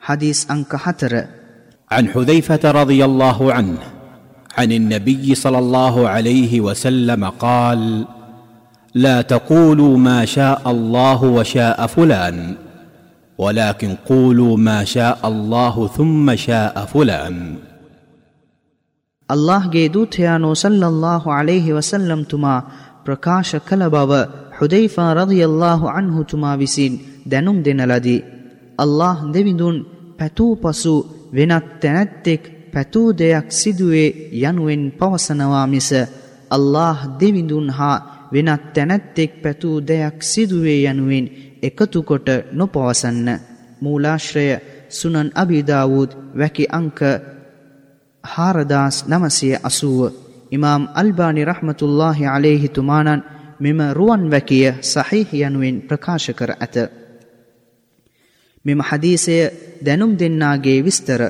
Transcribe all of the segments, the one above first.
حديث أنك حتر عن حذيفة رضي الله عنه عن النبي صلى الله عليه وسلم قال لا تقولوا ما شاء الله وشاء فلان ولكن قولوا ما شاء الله ثم شاء فلان. الله ಅಲ್ಲಾಹ್ ಗೆ ದೂತೆಯಾನು ಸಲ್ಲಲ್ಲಾಹು ಅಲೈಹಿ ವಸಲ್ಲಂ ತುಮ ಪ್ರಕಾಶ ಕಲಬಾವ ಹುದೈಫಾ ರದಿಯಲ್ಲಾಹು ಅನ್ಹು ತುಮ ವಿಸೀನ್ ದೆನುಂ ದೆನಲದಿ අල්له දෙවිඳුන් පැතූ පසු වෙනත් තැනැත්තෙක් පැතූ දෙයක් සිදුවේ යනුවෙන් පවසනවා මිස අල්له දෙවිඳුන් හා වෙනත් තැනැත්තෙක් පැතූ දෙයක් සිදුවේ යනුවෙන් එකතුකොට නොපවසන්න. මූලාශ්‍රය සුනන් අභිධාවූත් වැකි අංක හාරදාස් නමසය අසුව. ඉමාම් අල්බානි රහමතුල්له අලෙහිතුමානන් මෙම රුවන් වැකිය සහිහ යනුවෙන් ප්‍රකාශ කර ඇත. මෙම හදීසය දැනුම් දෙන්නාගේ විස්තර.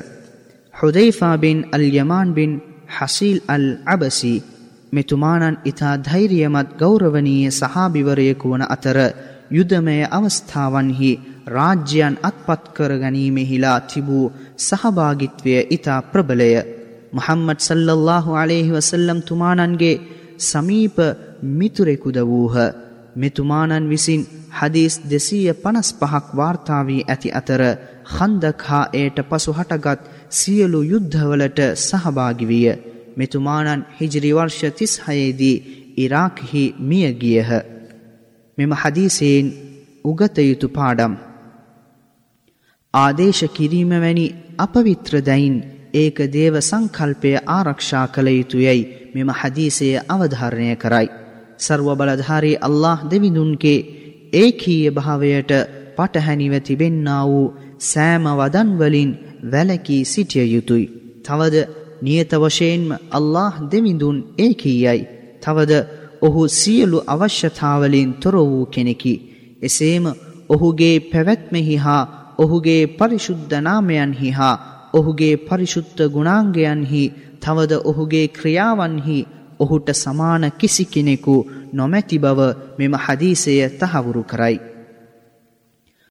හුදයිෆා බින් අල් යමාන් බින් හසීල් අල් අබසි මෙතුමානන් ඉතා ධෛරියමත් ගෞරවනීය සහාභිවරයෙකු වන අතර යුදමය අවස්ථාවන්හි රාජ්‍යයන් අත්පත් කර ගැනීමෙහිලා තිබූ සහභාගිත්වය ඉතා ප්‍රබලය. මොහම්මඩ් සල්ලල්ලාහු අලෙහි වසල්ලම් තුමානන්ගේ සමීප මිතුරෙකුද වූහ. මෙතුමානන් විසින් හදීස් දෙසීය පනස් පහක් වාර්තාාවී ඇති අතර හන්දක් හා එයට පසු හටගත් සියලු යුද්ධවලට සහභාගිවිය මෙතුමානන් හිජරි වර්ෂ තිස්හයේදී ඉරාක්හි මියගියහ මෙම හදීසයෙන් උගතයුතු පාඩම්. ආදේශ කිරීම වැනි අපවිත්‍ර දැයින් ඒක දේව සංකල්පය ආරක්ෂා කළ යුතුයයි මෙම හදීසය අවධාරණය කරයි. සර්ව බලධාරී අල්له දෙවිඳුන්ගේ ඒකීය භාවයට පටහැනිව තිබෙන්නා වූ සෑම වදන්වලින් වැලකී සිටිය යුතුයි. තවද නියත වශයෙන්ම අල්له දෙවිඳුන් ඒකීයයි. තවද ඔහු සියලු අවශ්‍යතාවලින් තොර වූ කෙනෙකි. එසේම ඔහුගේ පැවැත්මෙහි හා ඔහුගේ පරිශුද්ධනාමයන්හි හා ඔහුගේ පරිශුද්ධ ගුණාංගයන්හි තවද ඔහුගේ ක්‍රියාවන්හි ඔහුට සමාන කිසි කෙනෙකු නොමැති බව මෙම හදීසය තහවුරු කරයි.